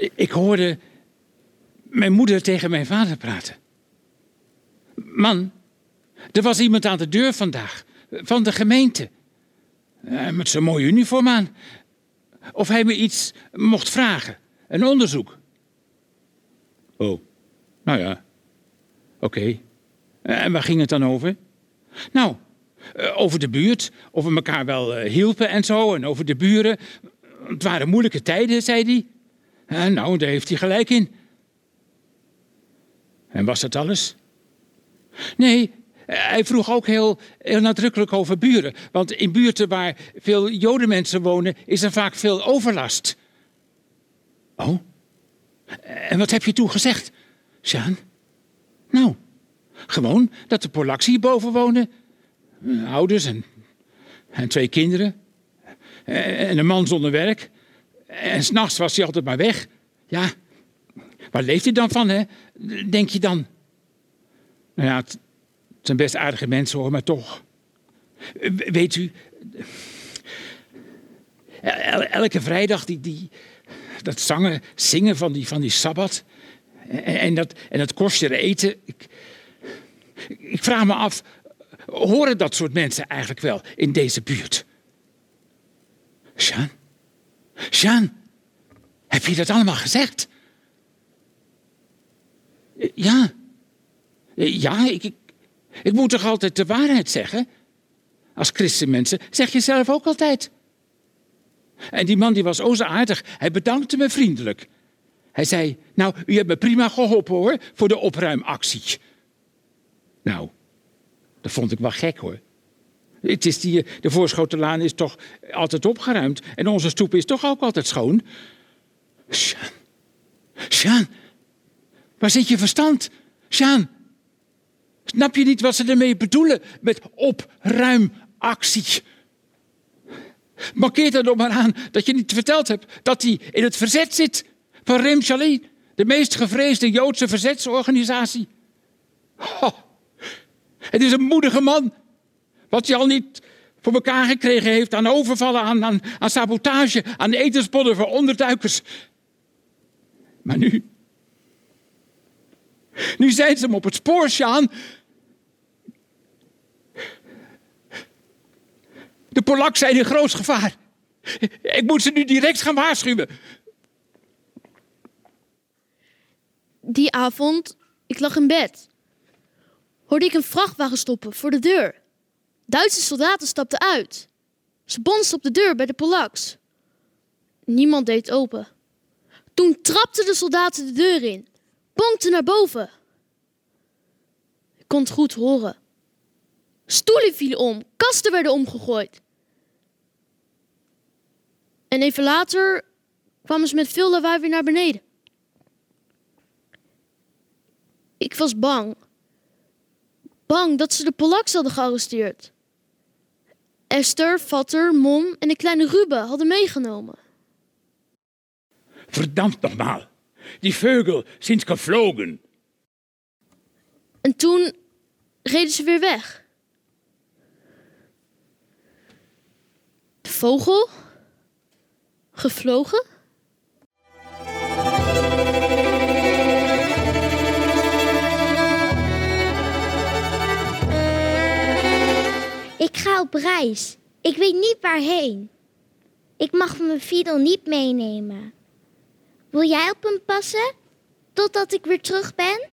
Ik hoorde mijn moeder tegen mijn vader praten. Man, er was iemand aan de deur vandaag, van de gemeente. Eh, Met zo'n mooi uniform aan. Of hij me iets mocht vragen, een onderzoek. Oh, nou ja, oké. En waar ging het dan over? Nou, eh, over de buurt, of we elkaar wel eh, hielpen en zo, en over de buren. Het waren moeilijke tijden, zei hij. En nou, daar heeft hij gelijk in. En was dat alles? Nee, hij vroeg ook heel, heel nadrukkelijk over buren. Want in buurten waar veel jodenmensen wonen, is er vaak veel overlast. Oh? En wat heb je toen gezegd, Sjaan? Nou, gewoon dat de Polaks hierboven wonen. Ouders en, en twee kinderen. En een man zonder werk. En s'nachts was hij altijd maar weg. Ja, waar leeft hij dan van, hè? Denk je dan? Nou ja, het zijn best aardige mensen hoor, maar toch. Weet u, el- elke vrijdag die, die, dat zangen, zingen van die, van die sabbat. En, dat, en dat eten. Ik, ik vraag me af, horen dat soort mensen eigenlijk wel in deze buurt? Sjaan? Sjaan? Heb je dat allemaal gezegd? Ja. Ja, ik, ik, moet toch altijd de waarheid zeggen? Als christenmensen zeg je zelf ook altijd. En die man die was zo aardig. Hij bedankte me vriendelijk. Hij zei, nou, u hebt me prima geholpen hoor, voor de opruimactie. Nou, dat vond ik wel gek hoor. Het is die, de Voorschotenlaan is toch altijd opgeruimd. En onze stoep is toch ook altijd schoon. Sjaan, Sjaan, waar zit je verstand? Sjaan, snap je niet wat ze ermee bedoelen met opruimactie? Markeer er nog maar aan dat je niet verteld hebt dat hij in het verzet zit van Rem de meest gevreesde Joodse verzetsorganisatie. Het is een moedige man. Wat hij al niet voor elkaar gekregen heeft aan overvallen, aan, aan, sabotage, aan etensbonnen voor onderduikers. Maar nu. Nu zijn ze hem op het spoor, Sjaan. De Polak zijn in groot gevaar. Ik moet ze nu direct gaan waarschuwen. Die avond, ik lag in bed. Hoorde ik een vrachtwagen stoppen voor de deur. Duitse soldaten stapten uit. Ze bonsten op de deur bij de Polaks. Niemand deed open. Toen trapten de soldaten de deur in, bonkten naar boven. Ik kon het goed horen. Stoelen vielen om, kasten werden omgegooid. En even later kwamen ze met veel lawaai weer naar beneden. Ik was bang. Bang dat ze de Polaks hadden gearresteerd. Esther, Vatter, Mom en de kleine Ruben hadden meegenomen. Verdammt nogmaal. Die Vögel sind geflogen. En toen reden ze weer weg. De vogel? Gevlogen? Op reis. Ik weet niet waarheen. Ik mag mijn fiedel niet meenemen. Wil jij op hem passen? Totdat ik weer terug ben?